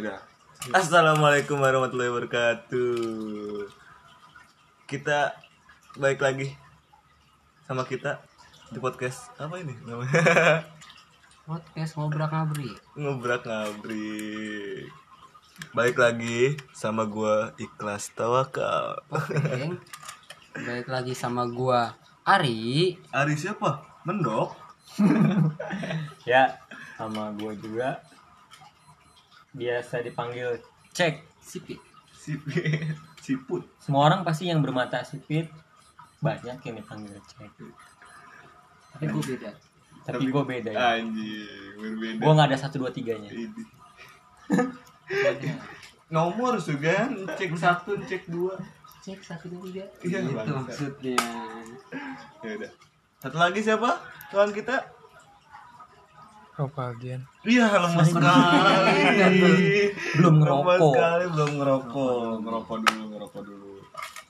Udah. Assalamualaikum warahmatullahi wabarakatuh. Kita baik lagi sama kita di podcast apa ini namanya? podcast ngobrak ngabri Ngobrak ngabrik. Baik lagi sama gua Ikhlas Tawakal. oke balik lagi sama gua Ari Ari siapa? Mendok. ya sama gue juga biasa dipanggil cek sipit Sipit. Siput. semua orang pasti yang bermata sipit banyak yang dipanggil cek tapi gua beda tapi gue beda ya Anjing, berbeda. gue nggak ada satu dua tiganya. Nomor juga cek satu, cek dua. cek satu dua tiga Iya, itu bangsa. maksudnya Ya udah. Satu lagi siapa? Kawan kita? Rovaldian Iya, lemas sekali. Belum Lemas ngerokok. sekali belum ngerokok. Ngerokok dulu, ngerokok dulu.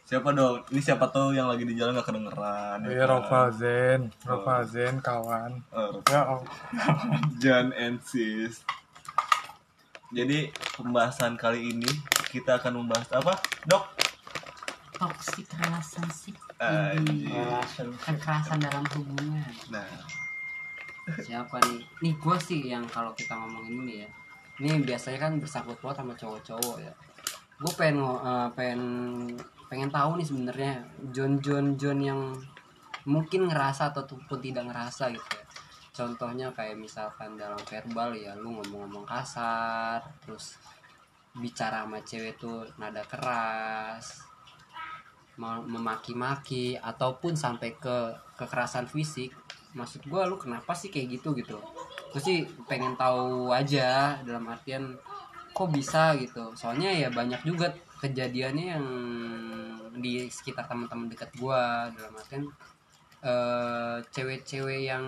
Siapa dong? Ini siapa tuh yang lagi di jalan gak kedengeran? Iya Rovalzen Rovalzen kawan Oh, ya oh. John and Sis. Jadi pembahasan kali ini kita akan membahas apa, dok? toxic relationship. Relation. kekerasan dalam hubungan Nah, siapa nih? Nih gua sih yang kalau kita ngomongin ini ya. Ini biasanya kan bersangkut paut sama cowok-cowok ya. Gue pengen eh, pengen pengen tahu nih sebenarnya John John John yang mungkin ngerasa ataupun tidak ngerasa gitu ya. Contohnya kayak misalkan dalam verbal ya lu ngomong-ngomong kasar terus bicara sama cewek tuh nada keras memaki-maki ataupun sampai ke kekerasan fisik maksud gua lu kenapa sih kayak gitu gitu? Gue sih pengen tahu aja dalam artian kok bisa gitu. Soalnya ya banyak juga kejadiannya yang di sekitar teman-teman dekat gua dalam artian eh, cewek-cewek yang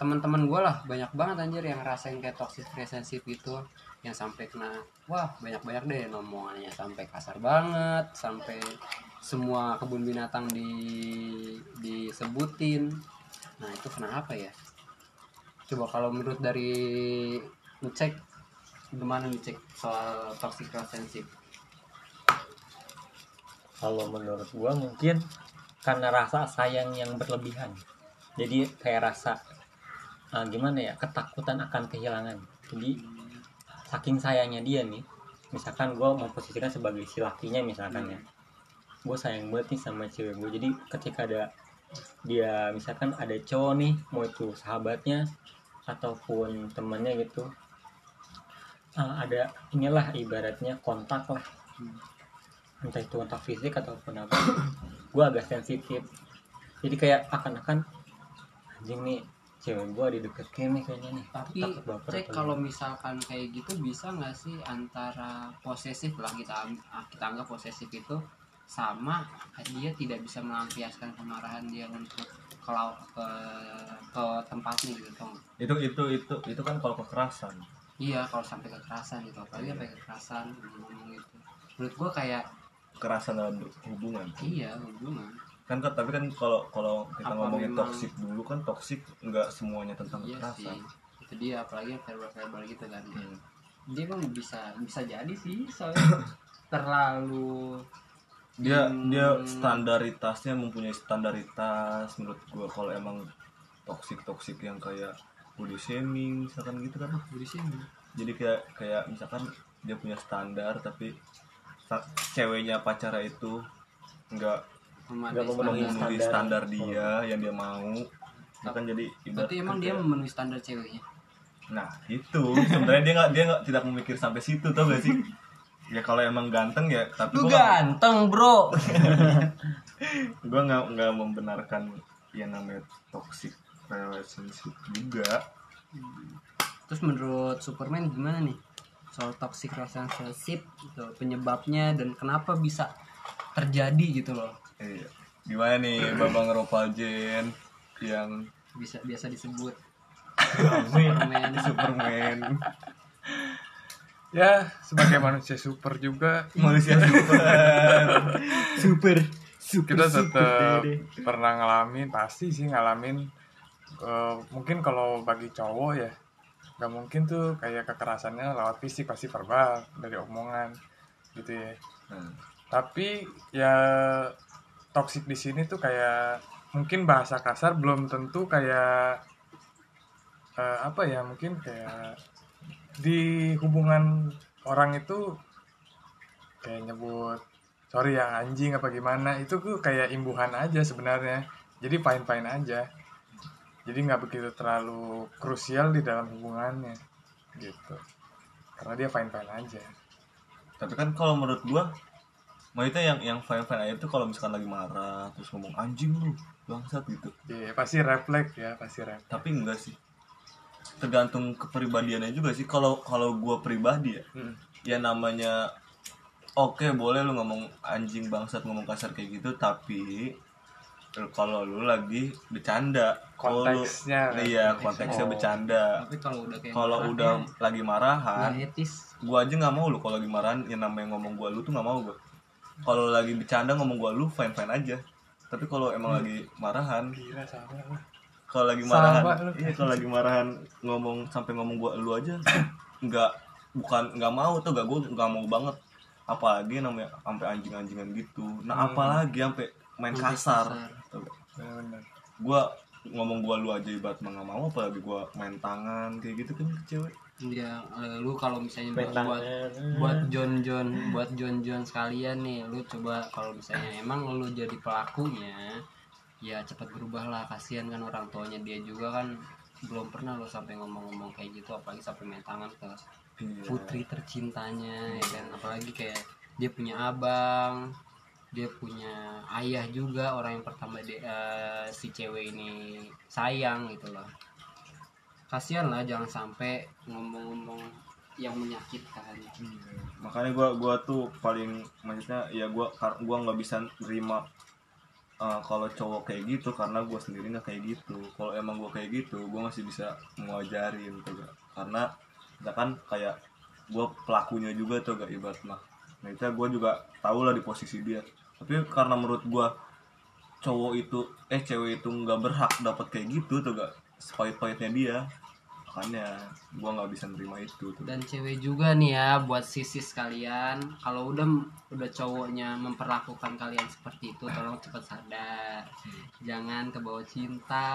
teman-teman gua lah banyak banget anjir yang ngerasain kayak toxic relationship gitu yang sampai kena wah banyak-banyak deh ngomongannya sampai kasar banget sampai semua kebun binatang di disebutin nah itu kenapa ya? Coba kalau menurut dari ngecek gimana ngecek soal toxic relationship? Kalau menurut gue mungkin karena rasa sayang yang berlebihan. Jadi kayak rasa ah, gimana ya ketakutan akan kehilangan. Jadi saking sayangnya dia nih misalkan gue memposisikan sebagai si lakinya misalkan ya. Gue sayang banget nih sama cewek gue jadi ketika ada dia misalkan ada cowok nih mau itu sahabatnya ataupun temannya gitu. Ah, ada inilah ibaratnya kontak lah. Entah itu kontak fisik ataupun apa. Gue agak sensitif. Jadi kayak akan-akan anjing nih cewek gue dideketin nih kayaknya nih. Tapi cek kalau misalkan kayak gitu bisa nggak sih antara posesif lah kita kita anggap posesif itu sama dia tidak bisa melampiaskan kemarahan dia untuk ke ke, ke tempatnya gitu tau itu itu itu itu kan kalau kekerasan. iya kalau sampai kekerasan gitu apalagi sampai kekerasan ngomong gitu menurut gua kayak Kekerasan dalam hubungan. iya hubungan Kan kan tapi kan kalau kalau kita Apa ngomongin memang- toksik dulu kan toksik nggak semuanya tentang iya sih kekerasan. itu dia apalagi verbal verbal gitu kan Hmm. dia kan bisa bisa jadi sih soalnya terlalu Dia Hmm. dia standaritasnya mempunyai standaritas menurut gua kalau emang toksik toksik yang kayak body shaming misalkan gitu kan. Di sini jadi kayak kayak misalkan dia punya standar tapi ceweknya pacara itu nggak memadai Nggak memenuhi standar. standar. dia yang dia mau. Itu kan jadi berarti emang dia memenuhi standar ceweknya? Nah itu sebenarnya dia nggak dia nggak tidak memikir sampai situ tau gak sih ya kalau emang ganteng ya tapi lu ganteng bro. Gue nggak nggak membenarkan yang namanya toxic relationship juga. Terus menurut Superman gimana nih? Soal toxic relationship gitu penyebabnya dan kenapa bisa terjadi gitu loh. Iya. Gimana nih babang Ropaljen yang bisa biasa disebut. Superman. Superman ya sebagai manusia super juga. Manusia super. Super kita tetap pernah ngalamin pasti sih ngalamin eh, mungkin kalau bagi cowok ya nggak mungkin tuh kayak kekerasannya lewat fisik pasti verbal dari omongan gitu ya. Nah, tapi ya toxic di sini tuh kayak mungkin bahasa kasar belum tentu kayak eh, apa ya mungkin kayak di hubungan orang itu kayak nyebut sorry ya anjing apa gimana itu tuh kayak imbuhan aja sebenarnya. Jadi fine aja. Jadi nggak begitu terlalu krusial di dalam hubungannya gitu. Karena dia fine fine aja. Tapi kan kalau menurut gua maksudnya yang yang fine fine aja tuh kalau misalkan lagi marah terus ngomong anjing lu bangsat gitu. Iya pasti refleks ya pasti refleks. Tapi enggak sih tergantung kepribadiannya juga sih. Kalau kalau gua pribadi ya Hmm. ya namanya oke boleh lu ngomong anjing bangsat ngomong kasar kayak gitu tapi kalau lu lagi bercanda Kalau lu- Konteksnya, kan? iya konteksnya Oh. bercanda. Tapi kalau udah kayak kalau udah ya, lagi marahan etis. gua aja nggak mau lu. Kalau lagi marahan yang namanya ngomong gua lu tuh nggak mau gua. Kalau lagi bercanda ngomong gua lu fine fine aja. Tapi kalau emang lagi marahan gila sama lah kalau lagi marahan iya kalau lagi marahan ngomong sampai ngomong gua lu aja. Nggak bukan nggak mau tuh gak gua nggak mau banget. Apalagi namanya sampai anjing-anjingan gitu. Nah Hmm. apalagi sampai main kasar, kasar. Tuh. bener gua ngomong gua lu aja ibarat nggak mau apalagi gua main tangan kayak gitu kan ke cewek ya lu kalau misalnya buat, buat buat John John buat John John sekalian nih lu coba kalau misalnya emang lu jadi pelakunya ya cepat berubah lah kasihan kan orang tuanya dia juga kan belum pernah lo sampai ngomong-ngomong kayak gitu apalagi sampai main tangan ke Iya. putri tercintanya ya kan apalagi kayak dia punya abang dia punya ayah juga orang yang pertama dia, eh, si cewek ini sayang gitu loh kasihan lah jangan sampai ngomong-ngomong yang menyakitkan Iya. makanya gua gua tuh paling maksudnya ya gua gua nggak bisa terima uh, kalau cowok kayak gitu karena gua sendiri nggak kayak gitu. Kalau emang gua kayak gitu gua masih bisa ngajarin tuh gak karena misalkan kayak gua pelakunya juga tuh gak ibarat mah. Nah itu gua juga tahu lah di posisi dia. Tapi karena menurut gua cowok itu eh cewek itu nggak berhak dapat kayak gitu tuh gak sepahit-pahitnya dia makanya gua nggak bisa nerima itu tuh. Dan cewek juga nih ya buat sisis kalian. Kalau udah udah cowoknya memperlakukan kalian seperti itu tolong cepat sadar. Jangan kebawa cinta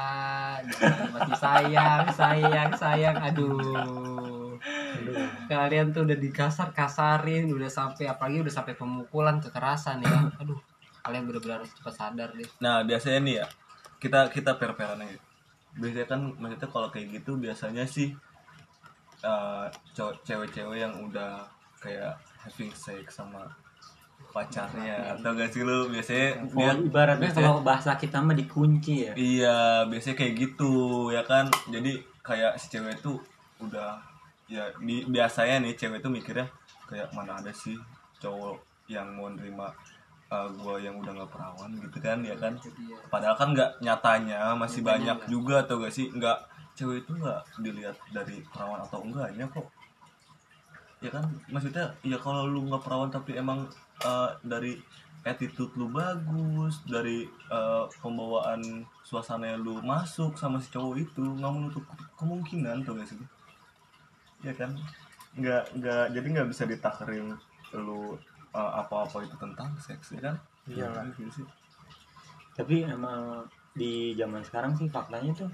jangan mati sayang sayang sayang. Aduh. Kalian tuh udah dikasar kasarin udah sampai apalagi udah sampai pemukulan kekerasan ya. Aduh kalian benar-benar harus cepat sadar deh. Nah biasanya nih ya kita kita per-peran aja. Biasanya kan maksudnya kalau kayak gitu biasanya sih eh, cow- cewek-cewek yang udah kayak having sex sama pacarnya atau gak sih lu? Biasanya Oh, dia ibaratnya biasanya- kalau bahasa kita mah dikunci ya. iya biasanya kayak gitu ya kan? Jadi kayak si cewek itu udah ya di, biasanya nih cewek itu mikirnya kayak mana ada sih cowok yang mau nerima uh, gua yang udah nggak perawan gitu kan ya kan? Padahal kan nggak nyatanya masih Nyatanya banyak nggak. juga atau gak sih? Nggak cewek itu nggak dilihat dari perawan atau enggaknya kok. Ya kan? Maksudnya ya kalau lu nggak perawan tapi emang uh, dari attitude lu bagus dari uh, pembawaan suasana lu masuk sama si cowok itu nggak menutup kemungkinan tuh gak sih? Ya kan? Nggak nggak jadi nggak bisa ditakerin lu apa-apa itu tentang seks ya kan Iyalah. gitu sih Tapi emang di zaman sekarang sih faktanya tuh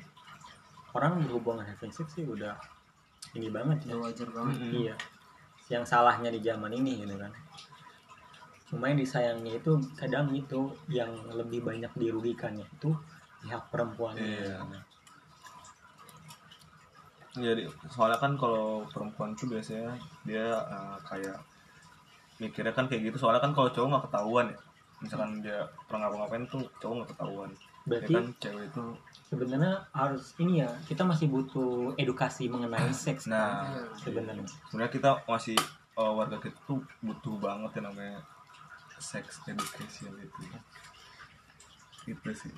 orang berhubungan having sex sih udah ini banget ya. wajar banget Mm-mm. Iya. Yang salahnya di zaman ini gitu kan. Cuma yang disayangnya itu kadang itu yang lebih banyak dirugikannya itu pihak perempuan. Iya. jadi soalnya kan kalau perempuan tuh biasanya dia uh, kayak mikirnya kan kayak gitu soalnya kan kalau cowok nggak ketahuan ya misalkan dia pernah ngapa-ngapain tuh cowok nggak ketahuan Berarti ya kan cewek itu sebenarnya harus ini ya kita masih butuh edukasi mengenai seks. nah Iya. sebenarnya. sebenarnya kita masih uh, warga kita tuh butuh banget yang namanya sex education itu itu sih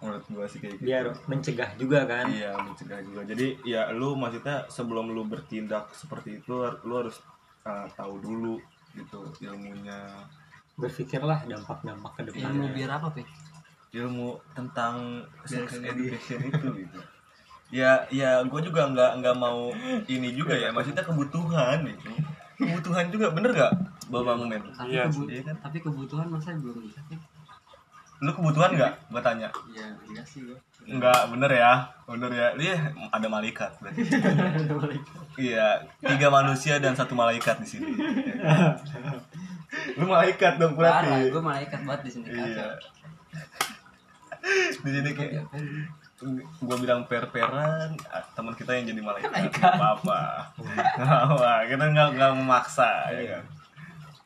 menurut gua sih kayak gitu Biar mencegah juga kan. Iya mencegah juga. Jadi ya lu maksudnya sebelum lu bertindak seperti itu lu harus uh, tahu dulu gitu ilmunya. Berpikirlah dampak-dampak ke depannya. ilmu biar apa pe? Ilmu tentang sex education itu gitu. ya ya gue juga nggak nggak mau ini juga ya. Maksudnya kebutuhan itu. Kebutuhan juga bener gak bapak men tapi, Iya kebu- sih, kan? tapi kebutuhan masa belum bisa sih lu kebutuhan nggak? Gue tanya. Iya iya sih gua nggak bener ya. Bener ya. Dia ada malaikat berarti. Iya tiga manusia dan satu malaikat di sini. Lu malaikat dong parah berarti gue malaikat banget di sini iya. di sini kayak gua bilang per-peran ah, teman kita yang jadi malaikat. Malaikat. apa apa apa kita nggak nggak memaksa ya kan?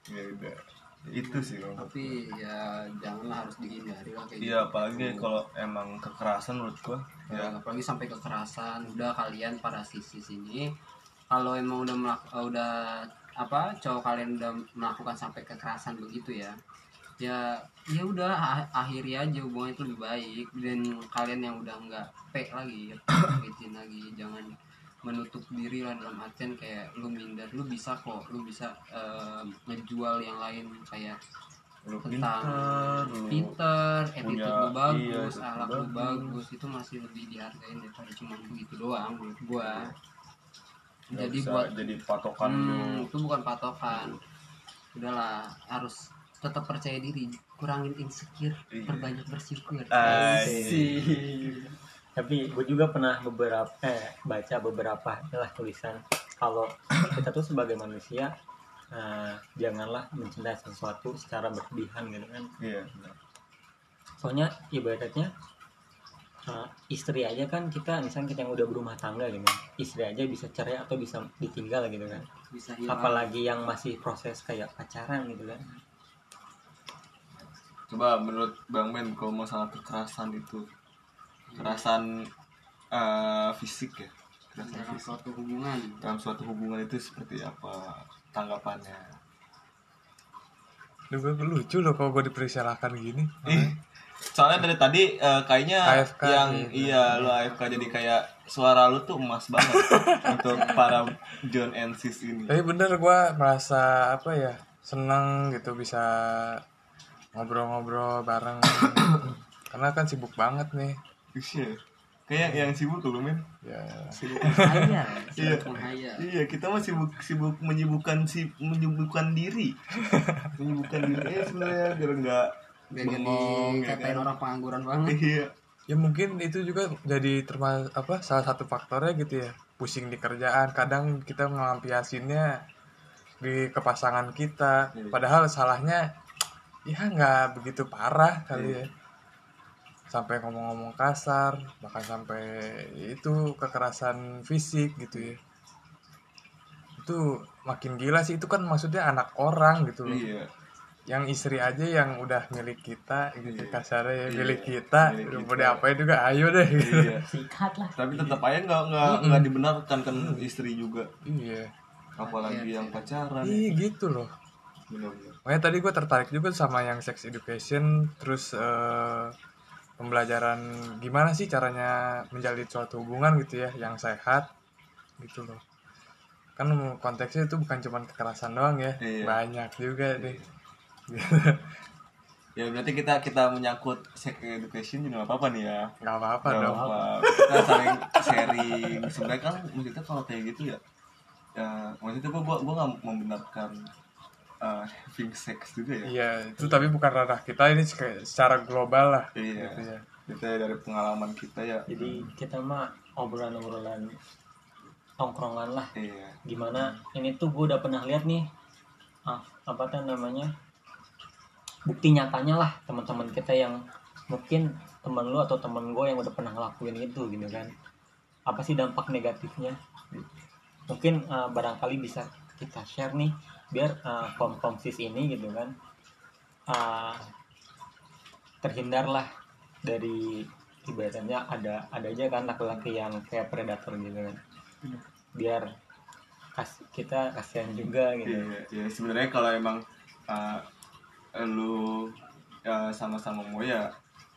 Ya udah itu sih Bang. tapi ya janganlah harus dihindari lah kayak iya apalagi kalau emang kekerasan menurut gua ya ya apalagi sampai kekerasan udah kalian para sisi sini kalau emang udah melak- eh, udah apa cowok kalian udah melakukan sampai kekerasan begitu ya ya ya udah ah- akhiri aja hubungan itu lebih baik dan kalian yang udah nggak pe lagi ya, lagi jangan menutup diri lah dalam artian kayak lu minder lu bisa kok lu bisa eh, ngejual yang lain kayak lu tentang pinter attitude punya- lu bagus, iya, lu bagus. bagus, itu masih lebih dihargain daripada cuma begitu doang menurut gua. nggak Jadi bisa buat jadi patokan hmm, lu itu bukan patokan. Udahlah, harus tetap percaya diri, kurangin insecure, Iya. perbanyak bersyukur. Asik. Tapi gue juga pernah beberapa eh baca beberapa lah tulisan kalau kita tuh sebagai manusia eh, janganlah mencintai sesuatu secara berlebihan gitu kan. Iya soalnya ibaratnya eh, istri aja kan kita misalnya kita yang udah berumah tangga gitu istri aja bisa cerai atau bisa ditinggal gitu kan. Bisa hilang. apalagi yang masih proses kayak pacaran gitu kan. Coba menurut bang Men kalau masalah kekerasan itu kekerasan eh, fisik ya kekerasan dalam fisik suatu hubungan. dalam suatu hubungan itu seperti apa tanggapannya Duh, gue lucu loh kalau gue dipersalahkan gini. Ih, soalnya dari tadi eh, kayaknya AFK yang sih. iya lo AFK jadi kayak suara lu tuh emas banget untuk para John and Sis ini. Tapi bener gue merasa apa ya senang gitu bisa ngobrol-ngobrol bareng. Karena kan sibuk banget nih. Iya. Kayak yang sibuk lu men. Ya, Sibuk menghayal, Iya. menghayal. Iya, kita mah sibuk sibuk menyibukkan si menyibukkan diri. menyibukkan diri eh sebenarnya biar enggak Biar jadi bengong ya katain kan. orang pengangguran banget. Iya. ya mungkin itu juga jadi termasuk apa salah satu faktornya gitu ya. Pusing di kerjaan, kadang kita ngelampiasinnya di kepasangan kita. Iya. Padahal salahnya ya nggak begitu parah kali ya. Sampai ngomong-ngomong kasar, bahkan sampai itu kekerasan fisik gitu ya. Itu makin gila sih itu kan maksudnya anak orang gitu loh. Iya. Yang istri aja yang udah milik kita gitu Iya. kasarnya ya Iya, milik kita. milik Udah kita. mau diapain juga ayo deh gitu. Iya. sikat lah Tapi tetap aja nggak nggak nggak dibenarkan kan istri juga. Iya. Apalagi Iya, yang pacaran. Iya gitu loh. Benar-benar. Makanya tadi gue tertarik juga sama yang sex education, terus eh, pembelajaran gimana sih caranya menjalin suatu hubungan gitu ya, yang sehat gitu loh. Kan konteksnya itu bukan cuma kekerasan doang ya, Iya. banyak juga deh. Ya berarti kita kita menyangkut sex education juga nggak apa-apa nih ya. Gak apa-apa Nggak dong. apa Kita saling sharing. Sebenarnya kan maksudnya kalau kayak gitu ya. Ya maksudnya gua gua gua nggak membenarkan uh, having sex juga ya. Iya, itu tapi bukan ranah kita ini secara global lah. Iya. Gitu ya. Kita dari pengalaman kita ya. jadi kita mah obrolan-obrolan tongkrongan lah Iya. gimana ini tuh gue udah pernah lihat nih ah, apa tuh namanya bukti nyatanya lah teman-teman kita yang mungkin temen lu atau temen gue yang udah pernah ngelakuin itu gitu kan apa sih dampak negatifnya mungkin eh, barangkali bisa kita share nih biar eh, kaum kaum sis ini gitu kan eh, terhindarlah dari ibaratnya ada ada aja kan laki-laki yang kayak predator gitu kan. Biar kas, kita kasihan juga gitu. Iya, ya sebenarnya kalau emang uh, lu uh, sama-sama mau ya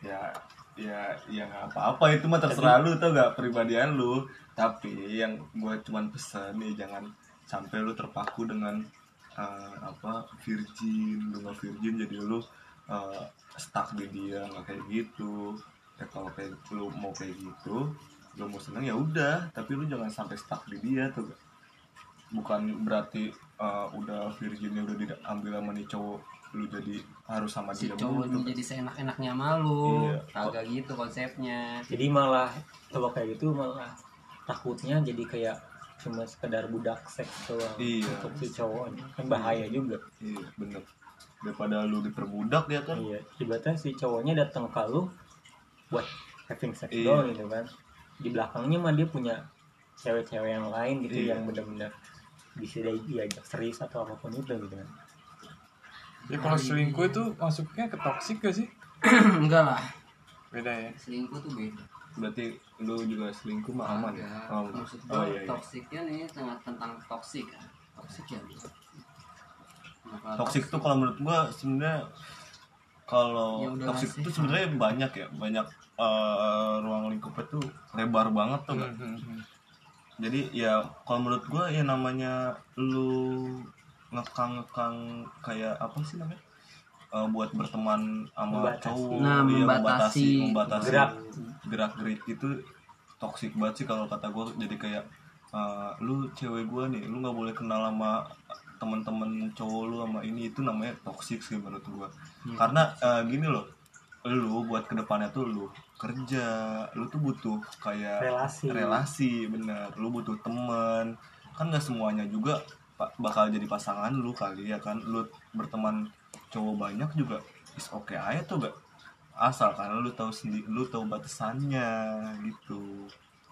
ya ya ya nggak apa-apa. Itu mah terserah lu tau gak pribadian lu. Tapi yang gua cuman pesan nih jangan sampai lu terpaku dengan uh, apa virgin lu nggak virgin jadi lu uh, stuck di dia nggak kayak gitu. Ya kalau kayak lu mau kayak gitu gak mau seneng ya udah. Tapi lu jangan sampai stuck di dia tuh. Bukan berarti uh, udah virginnya udah diambil sama nih cowok lu jadi harus sama si dia cowok mulu, ini jadi seenak-enaknya malu Iya. kagak gitu konsepnya. Jadi malah kalau kayak gitu malah takutnya jadi kayak cuma sekedar budak seks doang Iya. untuk si cowok. Kan bahaya juga. Iya bener. Daripada lu diperbudak ya kan? Iya tiba-tiba si cowoknya datang ke lu buat having sex Iya. doang gitu kan. Di belakangnya mah dia punya cewek-cewek yang lain gitu Iya. yang benar-benar bisa dia diajak serius atau apa pun itu gitu kan. Ya kalau selingkuh itu masuknya ke toksik gak sih? Enggak lah. Beda ya? Selingkuh tuh beda. Berarti lu juga selingkuh mah aman ya oh, maksud oh, gua iya, iya. toksiknya nih tengah tentang toksik kan toksik ya Masalah toxic tuh kalau menurut gua sebenarnya kalau Ya sih. itu sebenarnya banyak ya banyak eh, ruang lingkupnya tuh lebar banget tuh nggak? Hmm, hmm, hmm. jadi ya kalau menurut gua ya namanya lu ngekang-ngekang kayak apa sih namanya Eh, buat berteman sama Membatasi. cowok. Nah, iya, membatasi. membatasi Gerak. gerak gerik itu toxic banget sih kalau kata gua. Jadi kayak eh, lu cewek gua nih lu nggak boleh kenal sama teman-teman cowok lu sama ini. Itu namanya toxic sih menurut gua. Hmm. karena eh, gini loh lu buat ke depannya tuh lu kerja lu tuh butuh kayak relasi. relasi bener. Lu butuh temen. Kan nggak semuanya juga bakal jadi pasangan lu kali ya kan. Lu berteman cowok banyak juga is oke aja tuh gak asal karena lu tahu sendiri lu tahu batasannya gitu.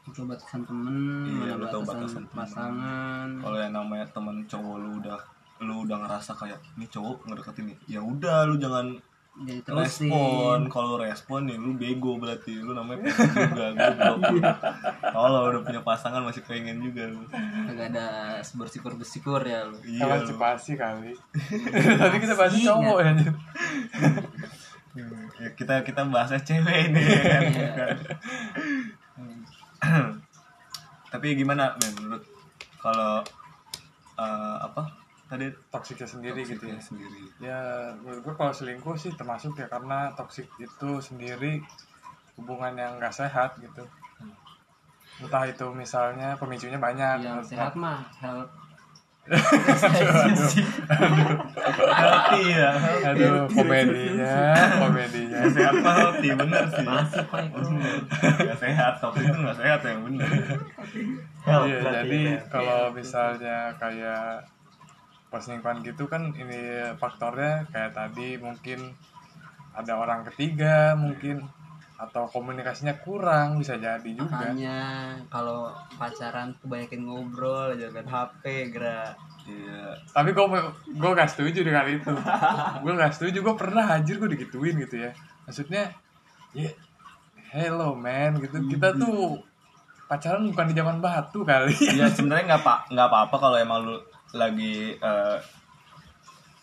Itu batasan temen Iya, lu tahu batasan temen. pasangan. Kalau yang namanya temen cowok lu udah lu udah ngerasa kayak ini cowok ngedeketin nih. Ya udah lu jangan jadi respon. terusin kalau respon nih lu bego berarti. Lu namanya juga goblok. Kalau udah punya pasangan masih pengen juga lu. Kagak ada bersyukur bersyukur ya lu. Iya lu. emansipasi kali. Tadi kita bahas cowok ya anjir. ya, kita kita bahasnya cewek ini ya kan? Iya. tapi gimana men menurut kalau eh, apa tadi toksiknya sendiri gitu ya. sendiri. Ya menurut gue kalau selingkuh sih termasuk ya karena toksik itu sendiri hubungan yang gak sehat gitu. Entah itu misalnya pemicunya banyak. Yang sehat mah health healthy ya. Aduh komedinya komedinya. Sehat mah healthy bener sih. Masih pak. Nggak sehat toxic itu nggak sehat yang bener. Iya jadi ya. kalau misalnya kayak perselingkuhan gitu kan ini faktornya kayak tadi mungkin ada orang ketiga mungkin atau komunikasinya kurang bisa jadi juga. Makanya kalau pacaran kebanyakan ngobrol jangan HP gerak. Iya. Tapi gue gue gak setuju dengan itu. Gue gak setuju gue pernah anjir gue digituin gitu ya. Maksudnya ya hello man gitu. Kita tuh pacaran bukan di zaman batu kali. Ya sebenarnya nggak pak nggak apa-apa kalau emang lu lagi eh,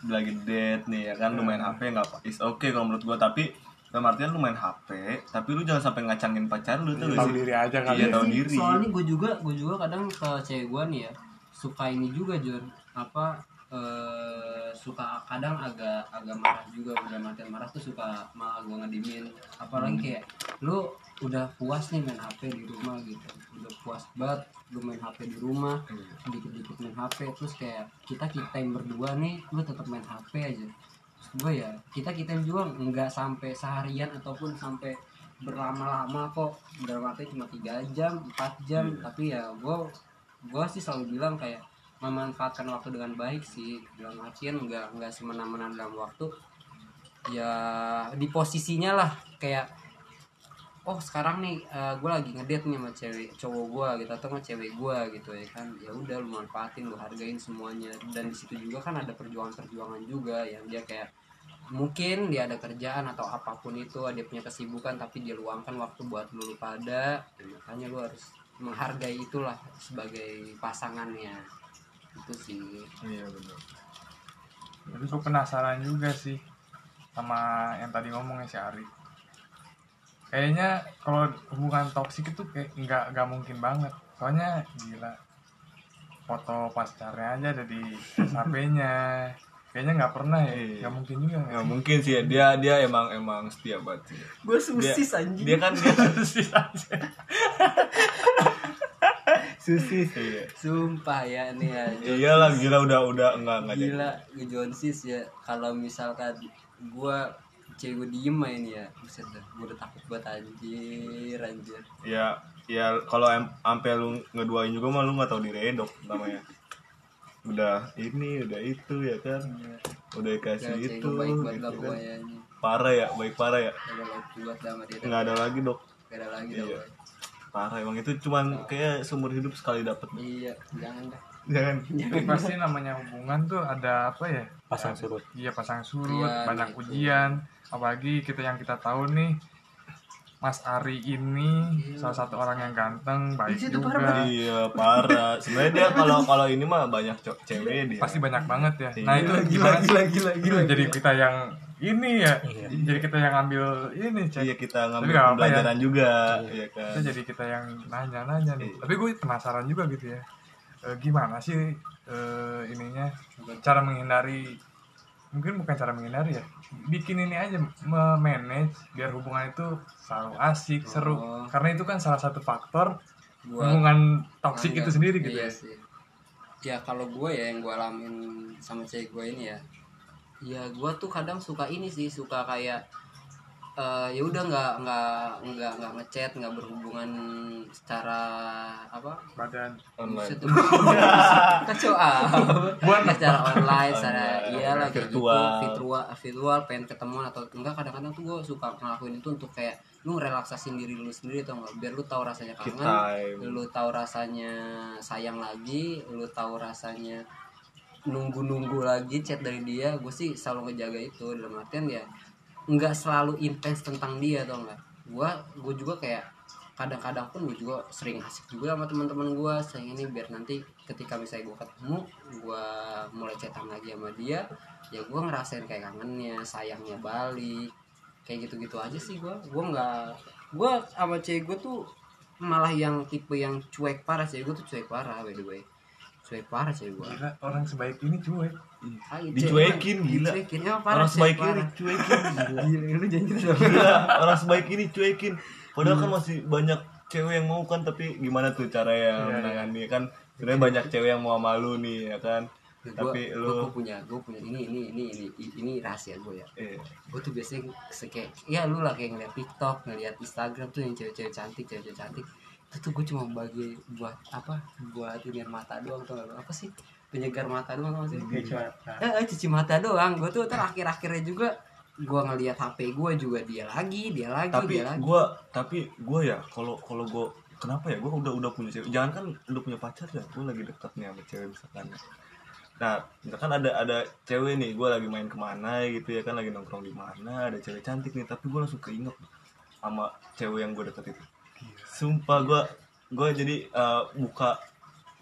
lagi date nih ya kan? Lu main HP nggak apa is oke kalau menurut gua. Tapi dalam artian lu main HP tapi lu jangan sampai ngacangin pacar lu tuh tahu diri aja kali Iya, ya. tahu diri. soalnya gue juga gue juga kadang ke cewek gue nih ya suka ini juga Jun. Apa eh, suka kadang agak agak marah juga udah matian marah tuh suka malah gue ngedimin. Apalagi kayak lu udah puas nih main HP di rumah gitu. Udah puas banget lu main HP di rumah dikit-dikit main HP terus kayak kita kita yang berdua nih lu tetap main HP aja. Gue ya kita kita juga nggak sampai seharian ataupun sampai berlama-lama kok. Dalam arti cuma tiga jam empat jam Iya. tapi ya gue gue sih selalu bilang kayak memanfaatkan waktu dengan baik sih. Dalam artian nggak nggak semena-mena dalam waktu. Ya di posisinya lah kayak oh sekarang nih gue lagi ngedate nih sama cewek cowok gue gitu atau sama cewek gue gitu ya kan. Ya udah lu manfaatin lu hargain semuanya. Dan di situ juga kan ada perjuangan-perjuangan juga yang dia kayak mungkin dia ada kerjaan atau apa pun itu dia punya kesibukan tapi dia luangkan waktu buat lu pada makanya lu harus menghargai itulah sebagai pasangannya itu sih iya benar tapi gue penasaran juga sih sama yang tadi ngomongnya si Ari. Kayaknya kalau hubungan toksik itu kayak nggak nggak mungkin banget. Soalnya gila foto pacarnya aja ada di HP-nya kayaknya nggak pernah ya. Iya. nggak mungkin juga ya mungkin sih ya. dia dia emang emang setia banget sih. Gue dia, susis anjing. dia kan dia susis iya. Sumpah ya nih ya iyalah gila udah udah enggak enggak jadi. Gila gue Jonsis ya kalau misalkan gue cewek gue diem main ya buset dah gue udah takut banget anjir anjir. Ya ya kalau em- ampe lu ngeduain juga mah lu nggak tahu diri dok namanya. Udah ini udah itu ya kan? Udah Gak dikasih cewek itu baik banget gitu lah kan. parah ya baik parah ya. Nggak ada lagi dok. Gak ada lagi Iya. boy. Parah emang itu cuman kayak seumur hidup sekali dapet. Iya jangan dah. Jangan. Tapi pasti namanya hubungan tuh ada apa ya? Pasang surut. Iya pasang surut Ujian, banyak gitu. ujian. Apalagi kita yang kita tahu nih Mas Ari ini Iya. salah satu orang yang ganteng baik juga. parah. Iya parah. Sebenarnya dia kalau kalau ini mah banyak cewek dia. Pasti banyak banget ya. Iya. nah itu gila gimana sih? gila gila gila jadi kita yang ini ya. Iya. jadi kita yang ambil ini cek. Iya kita Tapi ngambil nggak apa-apa pembelajaran juga ya kan? Itu jadi kita yang nanya-nanya nih. Iya. tapi gue penasaran juga gitu ya. Eh, gimana sih eh, ininya? Cara menghindari mungkin bukan cara menghindari ya. Bikin ini aja memanage biar hubungan itu selalu asik seru. Oh. karena itu kan salah satu faktor Buat hubungan toksik itu sendiri gitu iya ya. sih. ya kalau gue ya yang gue alamin sama cewek gue ini ya ya gue tuh kadang suka ini sih suka kayak eh, ya udah nggak nggak nggak nggak ngechat nggak berhubungan secara apa? Badan. Online. Kacau ah. Secara online secara Online, iyalah kayak gitu. Virtual. virtual virtual pengen ketemuan atau enggak kadang-kadang tuh gue suka ngelakuin itu untuk kayak lu relaksasin diri lu sendiri atau enggak biar lu tahu rasanya kangen lu tahu rasanya sayang lagi lu tahu rasanya nunggu-nunggu lagi chat dari dia gue sih selalu ngejaga itu. Dalam artian ya nggak selalu intens tentang dia atau enggak gue gue juga kayak kadang-kadang pun gue juga sering asik juga sama teman-teman gue sayang ini biar nanti ketika misalnya gue ketemu gue mulai chatan lagi sama dia ya gue ngerasain kayak kangennya sayangnya balik. Kayak gitu-gitu aja sih gue gue nggak gue sama cewek gue tuh malah yang tipe yang cuek parah cewek gue tuh cuek parah by the way cuek parah cewek gue gila orang sebaik ini cuek. Dicuekin, gila. dicuekin emang parah orang sebaik ini cuekin gila. Gila, lu gitu. Gila, orang sebaik ini cuekin padahal kan masih banyak cewek yang mau kan tapi gimana tuh cara yang Iya, menangani kan? Sebenarnya banyak cewek yang mau sama lu nih ya kan? Ya, tapi gua, lu gua punya gue punya ini ini ini ini ini rahasia gue ya. Eh, gue tuh biasanya kayak ya lu lah kayak ngeliat TikTok ngeliat Instagram tuh yang cewek-cewek cantik cewek-cewek cantik itu tuh gue cuma bagi buat apa buat ini mata doang tuh apa sih? Penyegar mata doang tau sih? Eh, eh, cuci mata doang. Gue tuh ntar akhir-akhirnya juga gue ngeliat HP gue juga dia lagi dia lagi tapi dia lagi. gua tapi gua ya kalau kalau gua kenapa ya? Gua udah udah punya cewek. Jangan kan udah punya pacar ya? Gua lagi deket nih sama cewek misalkan. Nah misalkan ada ada cewek nih gua lagi main ke mana gitu ya kan? Lagi nongkrong di mana? Ada cewek cantik nih tapi gua langsung keinget sama cewek yang gua deket itu sumpah gua gua jadi eh, buka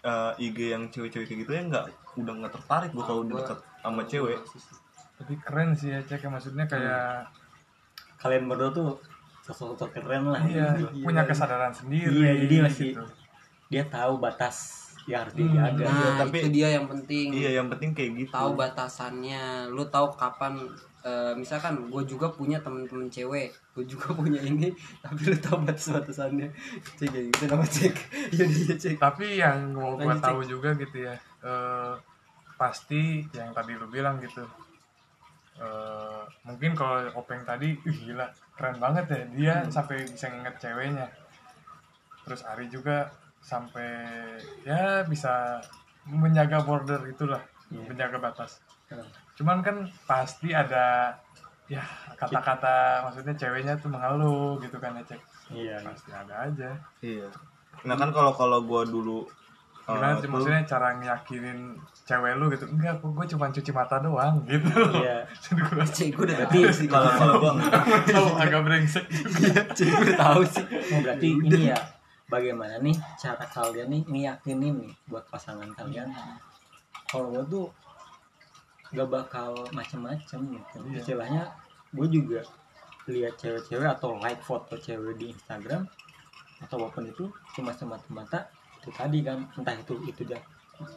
eh, IG yang cewek-cewek kayak gitu ya nggak udah nggak tertarik gua kalau udah deket sama cewek. tapi keren sih ya cek maksudnya kayak kalian berdua tuh sosok-sosok keren lah. Iya punya kesadaran sendiri Iya, jadi masih- gitu. dia tahu batas yang harus Hmm. dijaga. Nah Iya, tapi- itu dia yang penting. Iya yang penting kayak gitu. Tahu batasannya. Lu tahu kapan eh, misalkan gue juga punya temen-temen cewek gue juga punya ini tapi lu tahu batas batasannya. Cek kayak gitu nama cek. Ya dia cek. Tapi yang mau Lanjut, tahu juga gitu ya eh, pasti yang tadi lu bilang gitu. Eh, mungkin kalau openg tadi ih, gila keren banget ya dia Hmm. sampai bisa nginget ceweknya. Terus Ari juga sampai ya bisa menjaga border itulah Iya. menjaga batas. Cuman kan pasti ada ya kata-kata maksudnya ceweknya tuh mengeluh gitu kan ya cek. Iya. Pasti ada aja. Iya. Nah kan kalau kalau gua dulu gimana uh, sih maksudnya cara ngeyakinin cewek lu gitu? Enggak kok gue cuma cuci mata doang gitu. Iya. Jadi gua. Cek gue udah Berarti tahu sih. Kalau kalau gua enggak. tahu agak brengsek. Cek gue udah tahu sih. Oh, berarti ini ya bagaimana nih cara kalian nih ngeyakinin nih buat pasangan kalian? Kalau gue tuh gak bakal macem-macem gitu. Iya. istilahnya gue juga lihat cewek-cewek atau like foto cewek di Instagram atau apa pun itu cuma semata-mata itu tadi kan entah itu itu dia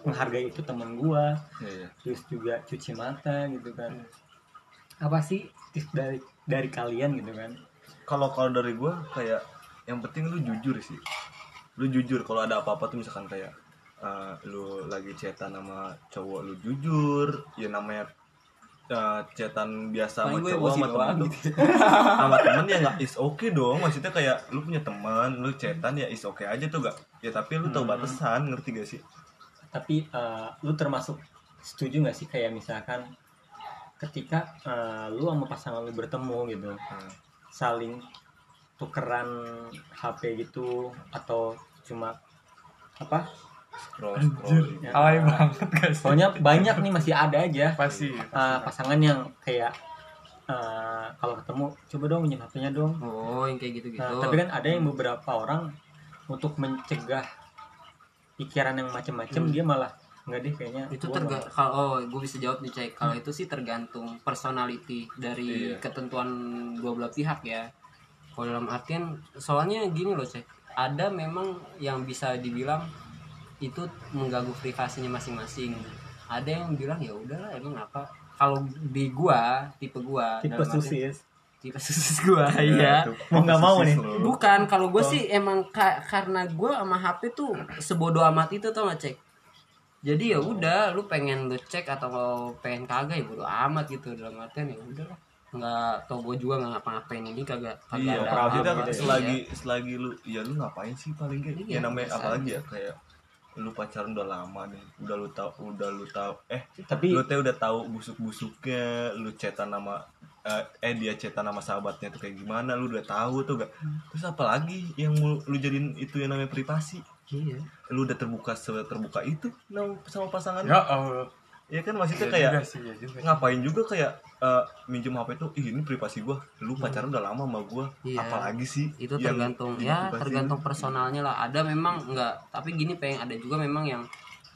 menghargai itu teman gua Iya, iya. terus juga cuci mata gitu kan. Apa sih tips dari dari kalian gitu kan? Kalau kalau dari gue kayak yang penting lu jujur sih. Lu jujur kalau ada apa-apa tuh misalkan kayak eh, lu lagi chatan sama cowok lu jujur ya namanya eh, chatan biasa sama Paling gue cowok sama temen gitu. sama temen ya nggak is oke dong. Maksudnya kayak lu punya teman lu chatan ya is oke aja tuh gak ya tapi lu tahu Hmm. batasan ngerti gak sih? Tapi eh, lu termasuk setuju nggak sih kayak misalkan ketika eh, lu sama pasangan lu bertemu gitu Nah, saling tukeran HP gitu atau cuma apa scroll Anjir, scroll. Alay banget guys. soalnya banyak nih masih ada aja Pasti. eh, pasangan yang kayak eh, kalau ketemu coba dong minjem HP-nya dong. Oh yang kayak gitu gitu Nah, tapi kan ada yang beberapa orang untuk mencegah pikiran yang macam-macam Hmm. dia malah nggak deh kayaknya. Itu gua terga nggak- kalau oh gue bisa jawab nih cek kalau itu sih tergantung personality dari Iya. ketentuan dua belah pihak ya. Kalau dalam artian soalnya gini loh cek ada memang yang bisa dibilang itu mengganggu privasinya masing-masing ada yang bilang ya udahlah emang apa kalau di gua tipe gua tipe susis tipe susis gua iya tuh, Mau nggak mau nih. Bukan, kalau gue Oh. sih emang ka- karena gue sama HP tuh sebodoh amat itu tau gak cek. Jadi ya udah, lu pengen lu cek atau pengen kagak ya bodo amat gitu dalam artian ya udah lah. Nggak tau gue juga nggak ngapa-ngapain ini kagak kagak Iya, ada apa-apa. gitu ya. selagi selagi lu ya lu ngapain sih paling kayak Iya, ya namanya biasa apalagi aja. ya kayak lu pacaran udah lama nih udah lu tahu udah lu tahu eh tapi lu teh udah tahu busuk-busuknya lu cetan nama eh, eh dia cetan nama sahabatnya tuh kayak gimana lu udah tahu tuh gak terus apalagi yang mau lu jadiin itu yang namanya privasi Iya. lu udah terbuka terbuka itu sama pasangan Ya Allah. Ya kan maksudnya Iya kayak juga sih, iya juga. ngapain juga kayak eh, minjem HP tuh ih ini privasi gua lu pacaran udah lama sama gua Iya. apalagi sih Itu tergantung ya tergantung personalnya lah. Ada memang enggak, tapi gini pengen ada juga memang yang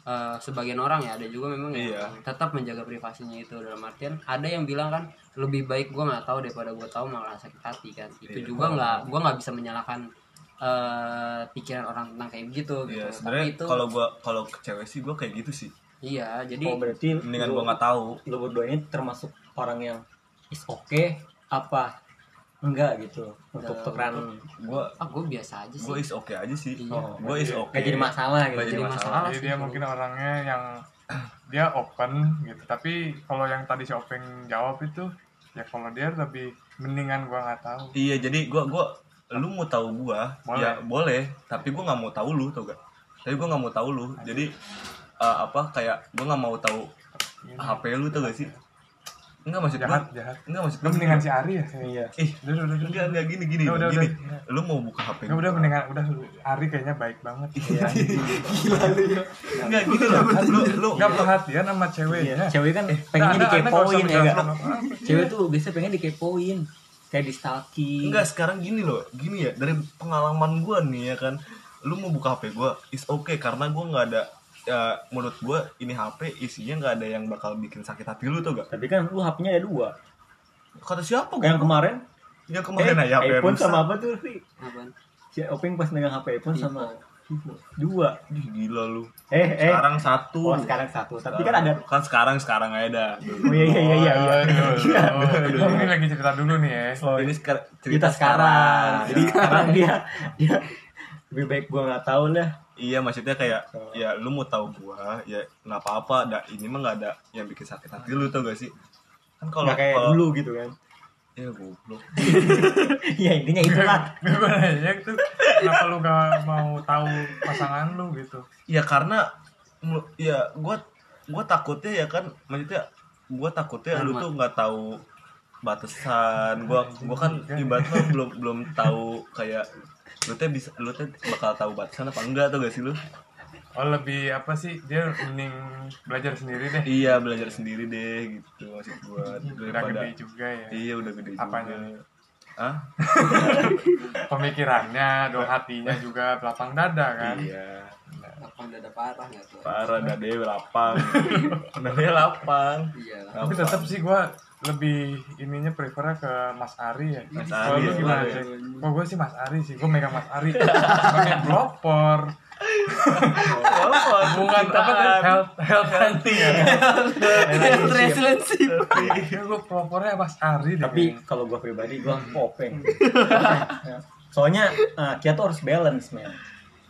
eh, sebagian orang ya ada juga memang yang Iya. tetap menjaga privasinya itu dalam artian ada yang bilang kan lebih baik gua nggak tahu daripada gua tahu malah sakit hati kan itu Iya. juga nggak gua nggak bisa menyalahkan eh, pikiran orang tentang kayak gitu gitu Iya, tapi sebenarnya itu kalau gua kalau ke cewek sih gua kayak gitu sih. Iya jadi oh berarti Mendingan lu- gua nggak tahu. lu berdua ini termasuk orang yang is oke apa enggak gitu untuk tukeran Gua ah gue biasa aja sih gua is oke aja sih. Iya. oh, Gua is oke. nggak jadi masalah gitu Nggak jadi Jadi masalah. masalah. Jadi dia mungkin orangnya yang dia open gitu. Tapi kalau yang tadi si Openg jawab itu ya kalau dia lebih mendingan gua nggak tahu. Iya, jadi gua gua lu mau tahu gua Boleh. ya boleh, tapi gua nggak mau tahu lu tau gak? Tapi gua nggak mau tahu lu. Jadi eh, apa kayak gua nggak mau tahu HP lu tau gak sih? Enggak maksud gua. Jahat, jahat. Enggak maksud Lu mendingan si Ari ya? iya Ih, Udah, udah, udah. enggak enggak gini gini Udah, gini. udah. Lu mau buka HP Ya udah mendingan udah Ari kayaknya baik banget. iya Enggak gini loh. Lu lu Enggak perhatian sama Iya, ceweknya. cewek kan Nah, pengennya Anda nggak usah dikepoin ya menjelaskan gak apa-apa. cewek tuh biasanya pengen dikepoin kayak di stalking Enggak sekarang gini loh, gini ya dari pengalaman gua nih ya kan, lu mau buka HP gua is okay karena gua nggak ada ya, menurut gua ini HP isinya nggak ada yang bakal bikin sakit hati lu tuh gak? tapi kan lu HP-nya ada dua Kata siapa gua? yang kemarin Yang kemarin eh, aja HP iPhone rusak. sama apa tuh Ri? Apaan? si Openg pas megang HP iPhone sama dua Ih, gila lu. eh eh Sekarang satu. oh sekarang satu tapi kan ada kan sekarang sekarang aja dah. oh iya iya iya iya, iya. Aduh, aduh. Ini lagi cerita dulu nih ya. Oh, Ini sekarang cerita sekarang jadi sekarang dia dia lebih baik gua nggak tahu lah Iya maksudnya kayak Oh. ya lu mau tahu gua ya nggak apa-apa dah ini mah nggak ada yang bikin sakit hati lu tau gak sih? Kan kalau kayak kalau- dulu gitu kan. Ya goblok. Ya intinya itulah. Gue nanya itu. Kenapa lu gak mau tahu pasangan lu gitu? ya karena ya gua gua takutnya ya kan maksudnya gua takutnya lu tuh nggak tahu batasan. Gua gua kan ibaratnya belum belum tahu kayak lu teh bisa lu teh bakal tahu batasan apa enggak tuh gak sih lu? Oh lebih apa sih? Dia mending belajar sendiri deh. iya belajar sendiri deh gitu maksud gua. Udah gede juga ya. iya udah gede Apanya? juga. Ah Pemikirannya, dong hatinya juga belakang dada kan. iya. Lapang dada parah nggak tuh? Parah dade lapang. Dade lapang. Iya Tapi tetap sih gua lebih ininya prefernya ke Mas Ari ya. Mas Kalau Ari lu ya, gimana? sih? Kok gue sih Mas Ari sih, gue megang Mas Ari. Sebagai pelopor, bukan apa tadi? Health health hunting ya Relationship. Iya, gue pelopornya pas Ari tapi kalau gue pribadi gue popeng. Ya. soalnya eh, kita tuh harus balance men.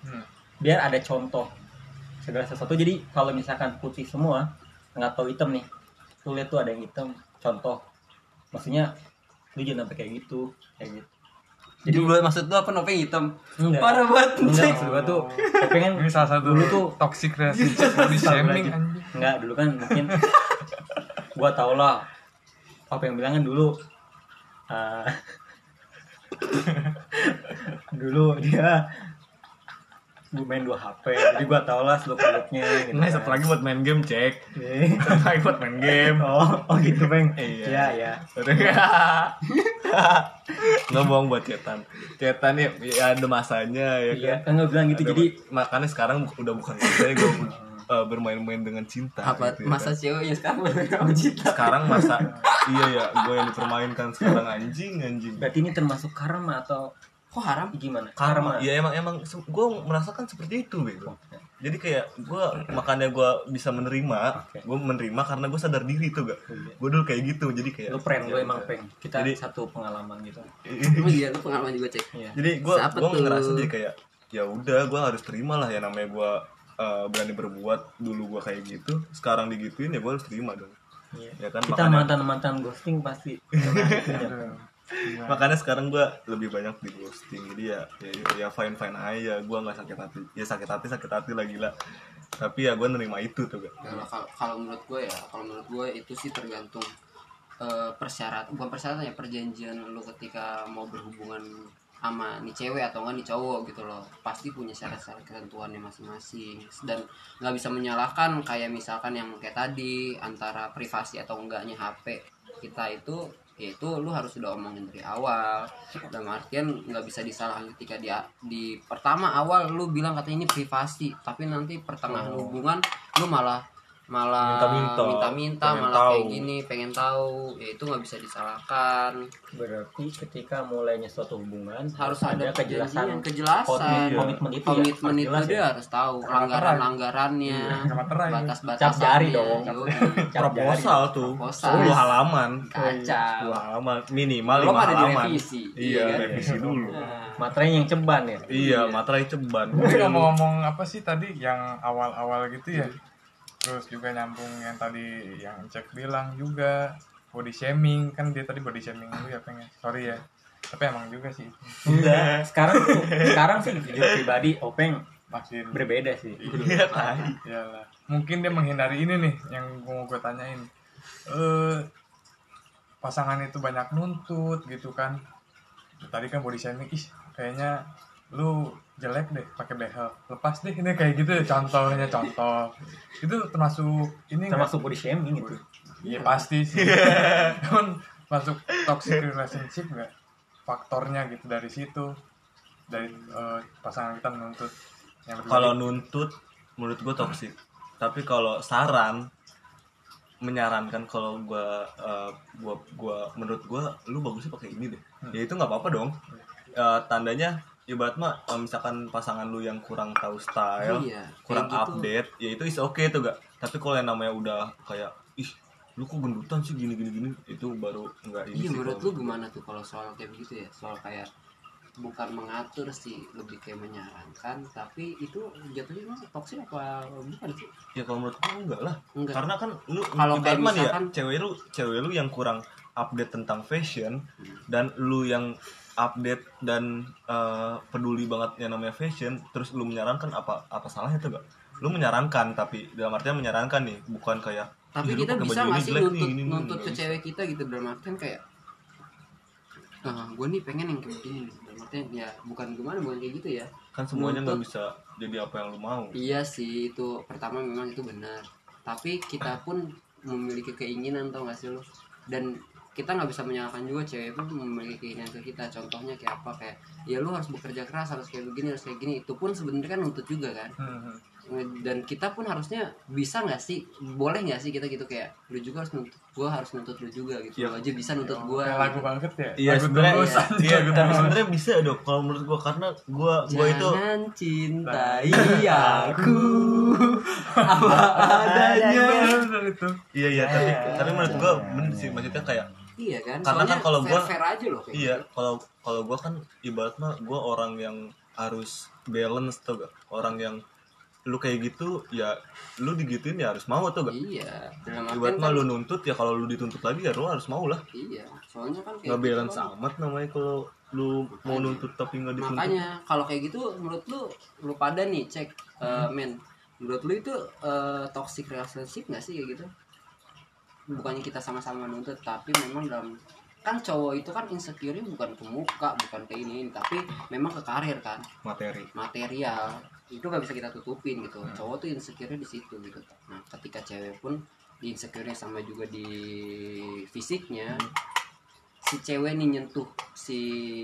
Hmm. biar ada contoh segala sesuatu. Jadi kalau misalkan putih semua nggak tahu hitam nih. Tuh lihat tuh ada yang hitam contoh maksudnya lu jangan sampai kayak gitu kayak gitu Jadi buat maksud lu apa nopeng hitam? Enggak. Parah banget. enggak maksud gue tuh pengen ini salah satu dulu tuh toxic relationship body shaming anjing Enggak, dulu kan mungkin gua tau lah apa yang bilang kan dulu eh, dulu dia gua main dua HP jadi gua tau lah seluk beluknya gitu Nah, kan. satu lagi buat main game, cek. Eh, Satu lagi buat main game. oh oh gitu peng Iya. iya ya Nggak bohong buat cetan. Cetan ya, ya ada masanya ya iya kan. gua bilang gitu Ada- jadi makanya sekarang udah bukan masanya gue bermain-main dengan cinta. Apa gitu ya masa kan. ceweknya sekarang sama cinta? sekarang masa iya ya gue yang dipermainkan sekarang anjing anjing berarti ini termasuk karma atau Kok haram? gimana? Karma. Ya emang emang gue merasakan seperti itu bego jadi kayak gue makanya gue bisa menerima gue menerima karena gue sadar diri tuh gak Iya. gue dulu kayak gitu jadi kayak lu friend lu ya emang udah. peng kita Jadi- satu pengalaman gitu. Oh iya, lu pengalaman juga cek. iya. Jadi gue gue ngerasa jadi kayak ya udah gue harus terima lah ya namanya gue uh, berani berbuat dulu gue kayak gitu. Sekarang digituin ya gue harus terima dong. Iya. ya kan kita makanya, mantan mantan ghosting pasti makanya sekarang gue lebih banyak di ghosting. Jadi ya ya, ya fine fine aja. Gue nggak sakit hati. Ya sakit hati sakit hati lah gila. Tapi ya gue nerima itu tuh gak Kalau kalau- kalau menurut gue ya, kalau menurut gue itu sih tergantung eh, persyarat, bukan persyaratan ya perjanjian lu ketika mau berhubungan sama nih cewek atau enggak nih cowok gitu loh. Pasti punya syarat-syarat ketentuannya masing-masing. Dan nggak bisa menyalahkan kayak misalkan yang kayak tadi antara privasi atau enggaknya HP kita itu ya itu lu harus udah omongin dari awal dalam artian nggak bisa disalahin ketika dia di pertama awal lu bilang katanya ini privasi tapi nanti pertengahan Oh. hubungan lu malah malah Minta-minta, minta-minta malah tahu. kayak gini pengen tahu. Ya itu nggak bisa disalahkan. Berarti ketika mulainya suatu hubungan harus ada kejelasan kejelasan. kejelasan Iya. komitmen itu komitmen ya, itu dia ya. harus tahu Nggak langgaran materai. langgarannya Iya, batas batas Cap jari dong. proposal tuh. 10 halaman. Kacau 10 halaman. Minimal Belum 5 ada halaman. iya Iya. revisi dulu. Nah, Materai yang ceban ya. iya materai ceban Tapi ngomong-ngomong apa sih tadi yang awal-awal gitu ya terus juga nyambung yang tadi yang cek bilang juga body shaming kan dia tadi body shaming dulu ya pengen sorry ya tapi emang juga sih Enggak, sekarang tuh sekarang sih jujur pribadi Openg makin berbeda sih. iya Iyalah. Mungkin dia menghindari ini nih yang gua mau gue tanyain. Eh pasangan itu banyak nuntut gitu kan. Tadi kan body shaming, ih kayaknya lu jelek deh pakai behel. Lepas deh ini kayak gitu contohnya contoh. Itu termasuk ini? Termasuk body shaming itu. Iya pasti sih. Cuman masuk toxic relationship nggak? Faktornya gitu dari situ dari eh, pasangan kita menuntut yang lebih kalau nuntut menurut gue toksik tapi kalau saran menyarankan kalau gua eh, gua gua menurut gua lu bagusnya pakai ini deh ya itu nggak apa-apa dong Eh, tandanya ibarat mah misalkan pasangan lu yang kurang tahu style Iya, kurang gitu. update ya itu is oke tuh gak tapi kalau yang namanya udah kayak ih lu kok gendutan sih gini gini gini itu baru nggak ini iya sih menurut lu gimana tuh kalau soal kayak begitu ya? Soal kayak bukan mengatur sih lebih kayak menyarankan tapi itu jatuhnya emang toksik apa bukan sih? Ya kalau menurut gua enggak lah. Enggak. Karena kan lu Kalau kayak mah ya misalkan- cewek lu cewek lu yang kurang update tentang fashion Hmm. dan lu yang update dan eh, peduli banget yang namanya fashion terus lu menyarankan apa apa salahnya tuh gak lu menyarankan tapi dalam artian menyarankan nih bukan kayak tapi "Ih, lu kita bisa baju nggak ini sih jelek nih, nuntut ini, ini." nuntut ke cewek kita gitu dalam artian kayak nah gue nih pengen yang kayak nih." dalam artian ya bukan gimana bukan kayak gitu ya kan semuanya nggak Nuntut. bisa jadi apa yang lu mau iya sih itu pertama memang itu benar tapi kita pun memiliki keinginan tau gak sih lo dan kita nggak bisa menyalahkan juga cewek pun memiliki keinginan ke kita. Contohnya kayak apa? Kayak ya lu harus bekerja keras harus kayak begini harus kayak gini. Itu pun sebenarnya kan nuntut juga kan. Hmm, dan kita pun harusnya bisa nggak sih? Boleh nggak sih kita gitu kayak lu juga harus nuntut gue harus nuntut lu juga gitu. Iya. lu aja bisa nuntut gue Kayak lagu banget ya? Iya sebenarnya iya, iya, lagu tapi sebenarnya bisa dong kalau menurut gua karena gua gua itu jangan cintai aku. Apa adanya. itu. Iya iya tapi tapi menurut gua bener sih. Maksudnya kayak iya kan? Karena soalnya kan kalau gua- fair, fair aja loh kayak iya gitu. kalau kalau gua kan ibaratnya gua orang yang harus balance tuh gak orang yang lu kayak gitu ya lu digituin ya harus mau tuh gak iya. Artian ibaratnya kan, lu nuntut ya kalau lu dituntut lagi ya lu harus mau lah. Iya. Soalnya kan kayak nggak gitu balance kan. amat namanya kalau lu mau Makanya. nuntut tapi nggak dituntut. Makanya kalau kayak gitu menurut lu lu pada nih cek eh, men menurut lu itu eh, toxic relationship nggak sih kayak gitu bukannya kita sama-sama nuntut tapi memang dalam kan cowok itu kan insecure bukan ke muka bukan ke ini, ini tapi memang ke karir kan. Materi. Material. Itu gak bisa kita tutupin gitu. Cowok tuh insecure di situ gitu. Nah ketika cewek pun di insecure sama juga di fisiknya si cewek nih nyentuh si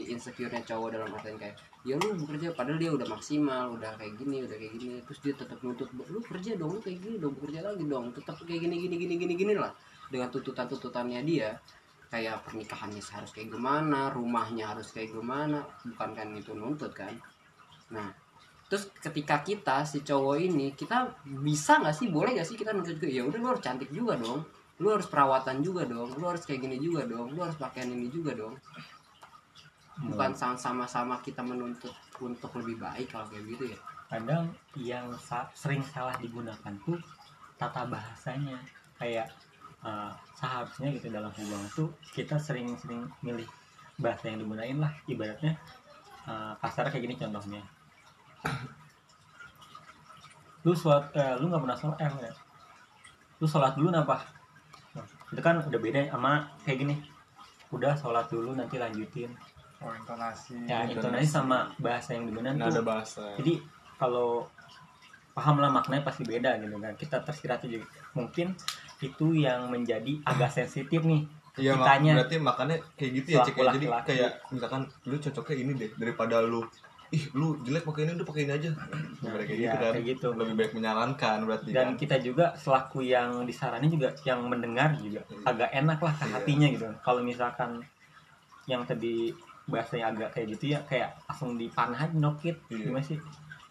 insecure-nya cowok dalam artian kayak ya lu bekerja padahal dia udah maksimal udah kayak gini udah kayak gini terus dia tetap nuntut lu kerja dong lu kayak gini dong bekerja lagi dong tetap kayak gini gini gini gini gini lah dengan tuntutan tuntutannya dia kayak pernikahannya harus kayak gimana rumahnya harus kayak gimana bukan kan itu nuntut kan? Nah terus ketika kita si cowok ini kita bisa nggak sih boleh nggak sih kita nuntut juga ya udah lu harus cantik juga dong. Lu harus perawatan juga dong. Lu harus kayak gini juga dong. Lu harus pakaian ini juga dong. Bukan sama- sama-sama kita menuntut untuk lebih baik kalau kayak gitu ya? Kadang yang sa- sering salah digunakan tuh tata bahasanya. Kayak uh, seharusnya gitu dalam hubungan tuh kita sering-sering milih bahasa yang digunain lah ibaratnya uh, kasar kayak gini contohnya. Lu sholat eh, lu nggak pernah sholat eh, ya. lu sholat dulu napa Nah, itu kan udah beda sama kayak gini. Udah sholat dulu nanti lanjutin. Oh intonasi. Ya Intonasi. intonasi sama bahasa yang digunakan nggak ada tuh bahasa. Jadi kalau paham lah maknanya pasti beda gitu kan. Kita tersirat juga mungkin itu yang menjadi agak sensitif nih Iya mak- kitanya berarti makanya kayak gitu ya cek ya. Jadi laki-laki. kayak misalkan lu cocoknya ini deh daripada lu ih lu jelek pakai ini udah pakai ini aja Ibarat kayak iya, gitu kan kayak gitu. lebih baik menyarankan berarti dan kan kita juga selaku yang disaranin juga yang mendengar juga Iya. agak enak lah ke Iya. hatinya gitu kalau misalkan yang tadi bahasanya agak kayak gitu ya kayak langsung dipanah aja nokit Iya. gimana sih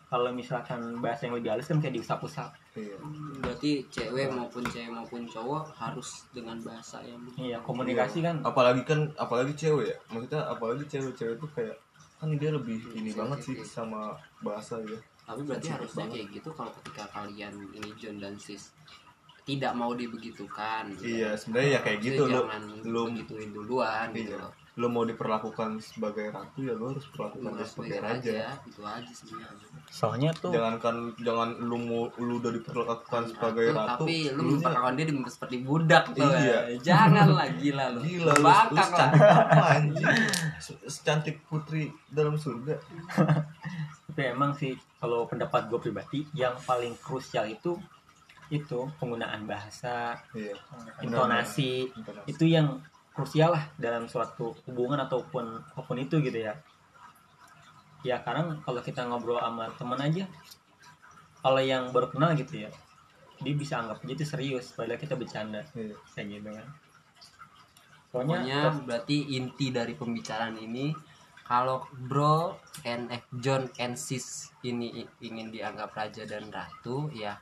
kalau misalkan bahasa yang lebih halus kan kayak diusap-usap iya. berarti cewek maupun cewek maupun cowok harus dengan bahasa yang iya komunikasi kan apalagi kan apalagi cewek ya maksudnya apalagi cewek-cewek tuh kayak kan dia lebih ini banget sih sama bahasa ya tapi berarti Sensitif harusnya banget. kayak gitu kalau ketika kalian ini John dan Sis tidak mau dibegitukan gitu iya kan. sebenarnya ya kayak gitu lu jangan lu begituin duluan gitu Iya. loh lu mau diperlakukan sebagai ratu ya lu harus perlakukan dia sebagai raja. raja itu aja sebenarnya. Soalnya tuh jangan kan jangan lu mau lu udah diperlakukan sebagai Ratu, ratu tapi lu memperlakukan dia di- seperti budak tuh Iya. ya. jangan lah gila lu. Gila lu, lu bangkang lah. secantik apa anjing? Se- Secantik putri dalam surga. Tapi emang sih kalau pendapat gue pribadi yang paling krusial itu itu penggunaan bahasa Iya. intonasi. Intonasi. itu yang krusial lah dalam suatu hubungan ataupun apa pun itu gitu ya ya karena kalau kita ngobrol sama teman aja kalau yang baru kenal gitu ya dia bisa anggap aja itu serius padahal kita bercanda Iya. kayak gitu kan pokoknya pokoknya berarti inti dari pembicaraan ini kalau bro and eh, John and sis ini ingin dianggap raja dan ratu ya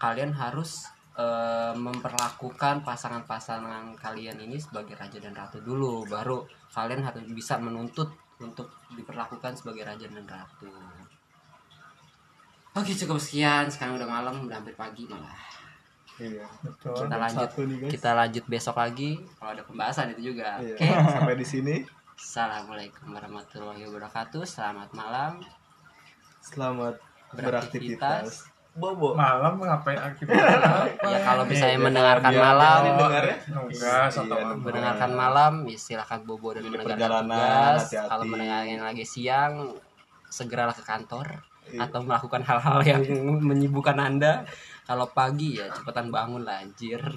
kalian harus eh, memperlakukan pasangan-pasangan kalian ini sebagai raja dan ratu dulu baru kalian harus bisa menuntut untuk diperlakukan sebagai raja dan ratu oke cukup sekian sekarang udah malam udah hampir pagi malah Iya. betul kita lanjut nih, guys. kita lanjut besok lagi kalau ada pembahasan itu juga Iya. oke Sampai di sini. Assalamualaikum warahmatullahi wabarakatuh. Selamat malam. Selamat Beraktivitas. beraktivitas. Bobo. malam ngapain aktivitas apa Ya kalau misalnya Iya, mendengarkan malam, biar dengar ya. nugas atau Iya, apa mendengarkan malam, ya silakan bobo dan mendengarkan tugas. Kalau mendengarkan lagi siang, segeralah ke kantor Iya. atau melakukan hal-hal yang menyibukkan anda. Kalau pagi ya cepetan bangun lah anjir.